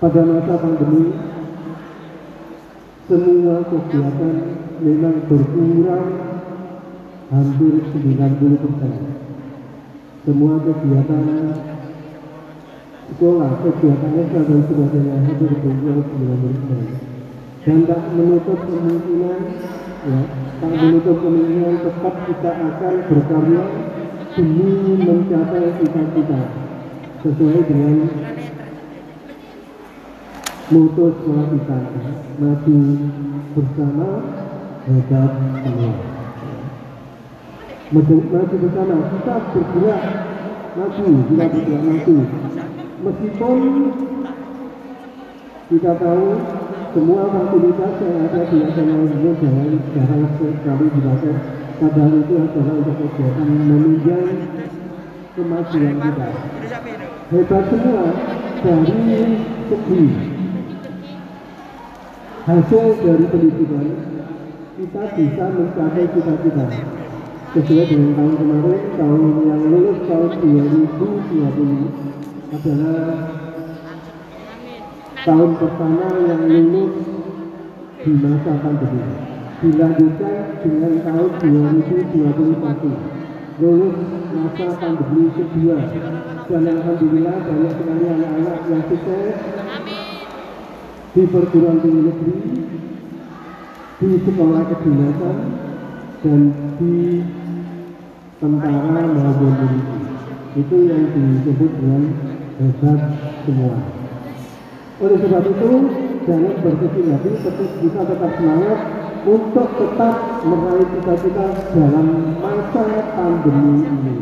pada masa pandemi semua kegiatan memang berkurang hampir 90 persen. Semua kegiatan sekolah, kegiatan desa dan sebagainya hampir berkurang 90 persen. Dan tak menutup kemungkinan, ya, tak menutup kemungkinan tetap kita akan berkarya demi mencapai cita-cita sesuai dengan sekolah kita maju bersama hebat semua maju, bersama kita bergerak maju kita bergerak maju. Meskipun kita tahu semua fasilitas yang ada di SMA ini jangan jarang sekali dipakai padahal itu adalah untuk kegiatan menunjang kemajuan kita. Hebat semua dari segi hasil dari pendidikan kita bisa mencapai cita-cita. Sesuai dengan tahun kemarin tahun yang lulus tahun 2020 adalah tahun pertama yang lulus di masa pandemi. Dilanjutkan dengan tahun 2021 lulus masa pandemi kedua. Dan Alhamdulillah banyak sekali anak-anak yang sukses di perguruan tinggi negeri, di sekolah kedinasan, dan di tentara maupun polisi. Itu yang disebut dengan hebat semua. Oleh sebab itu, jangan berkecil hati, tetap kita tetap semangat untuk tetap meraih cita-cita dalam masa pandemi ini.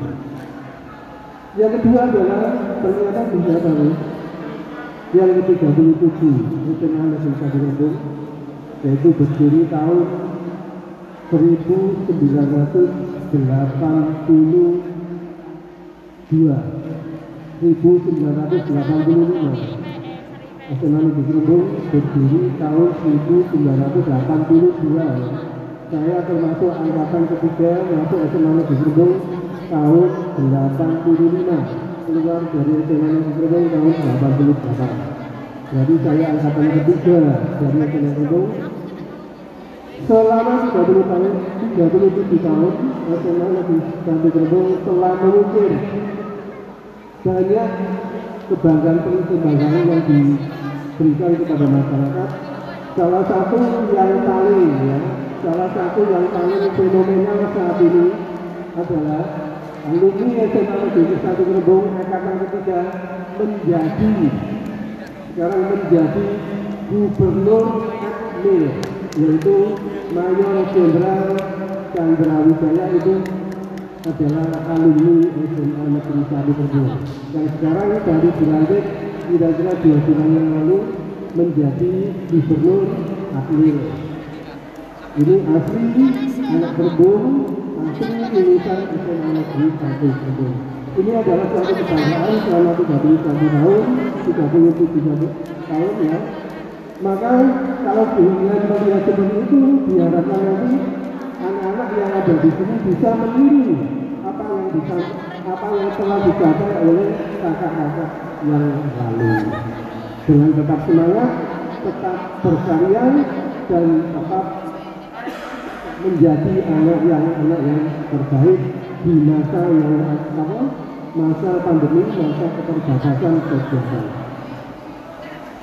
Yang kedua adalah ternyata bisa tahu yang ke-37 SMA Negeri Satu Rembung yaitu berdiri tahun 1982 1985 SMA Negeri Rembung berdiri tahun 1982 saya termasuk angkatan ketiga masuk SMA Negeri Rembung tahun 85 keluar dari Negeri Rembung tahun 88 jadi saya angkatan ketiga dari SMA Rembung selama 30 tahun 37 tahun SMA Satu Rembung telah mengukir banyak kebanggaan-kebanggaan yang diberikan kepada masyarakat. Salah satu yang paling ya salah satu yang paling fenomenal saat ini adalah alumni SMA Negeri Satu Rembung angkatan ketiga menjadi. Sekarang menjadi gubernur admil yaitu Mayor Jenderal Chandra Wijaya itu adalah alumni SMA Negeri Satu Rembung yang sekarang baru dilantik kira-kira dua bulan yang lalu menjadi gubernur admil ini asli anak Rembung asli lulusan Satu Rembung ini adalah suatu kebanggaan selama 31 tahun 37 tahun ya. Maka kalau dengan melihat seperti itu diharapkan nanti anak-anak yang ada di sini bisa meniru apa yang bisa apa yang telah dicapai oleh kakak-kakak yang lalu. Dengan tetap semangat tetap berkarya dan tetap menjadi anak yang anak yang terbaik di masa yang apa masa pandemi masa keterbatasan sosial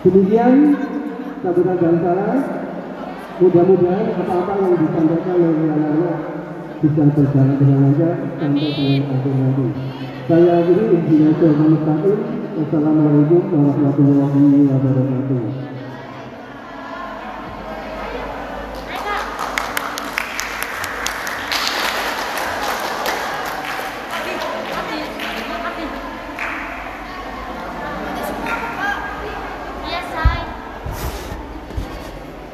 demikian sambutan dan salah mudah-mudahan apa-apa yang disampaikan oleh anak-anak bisa berjalan dengan lancar sampai dengan akhir nanti. Saya akhiri intinya Muhammad Fatim Wassalamualaikum warahmatullahi wabarakatuh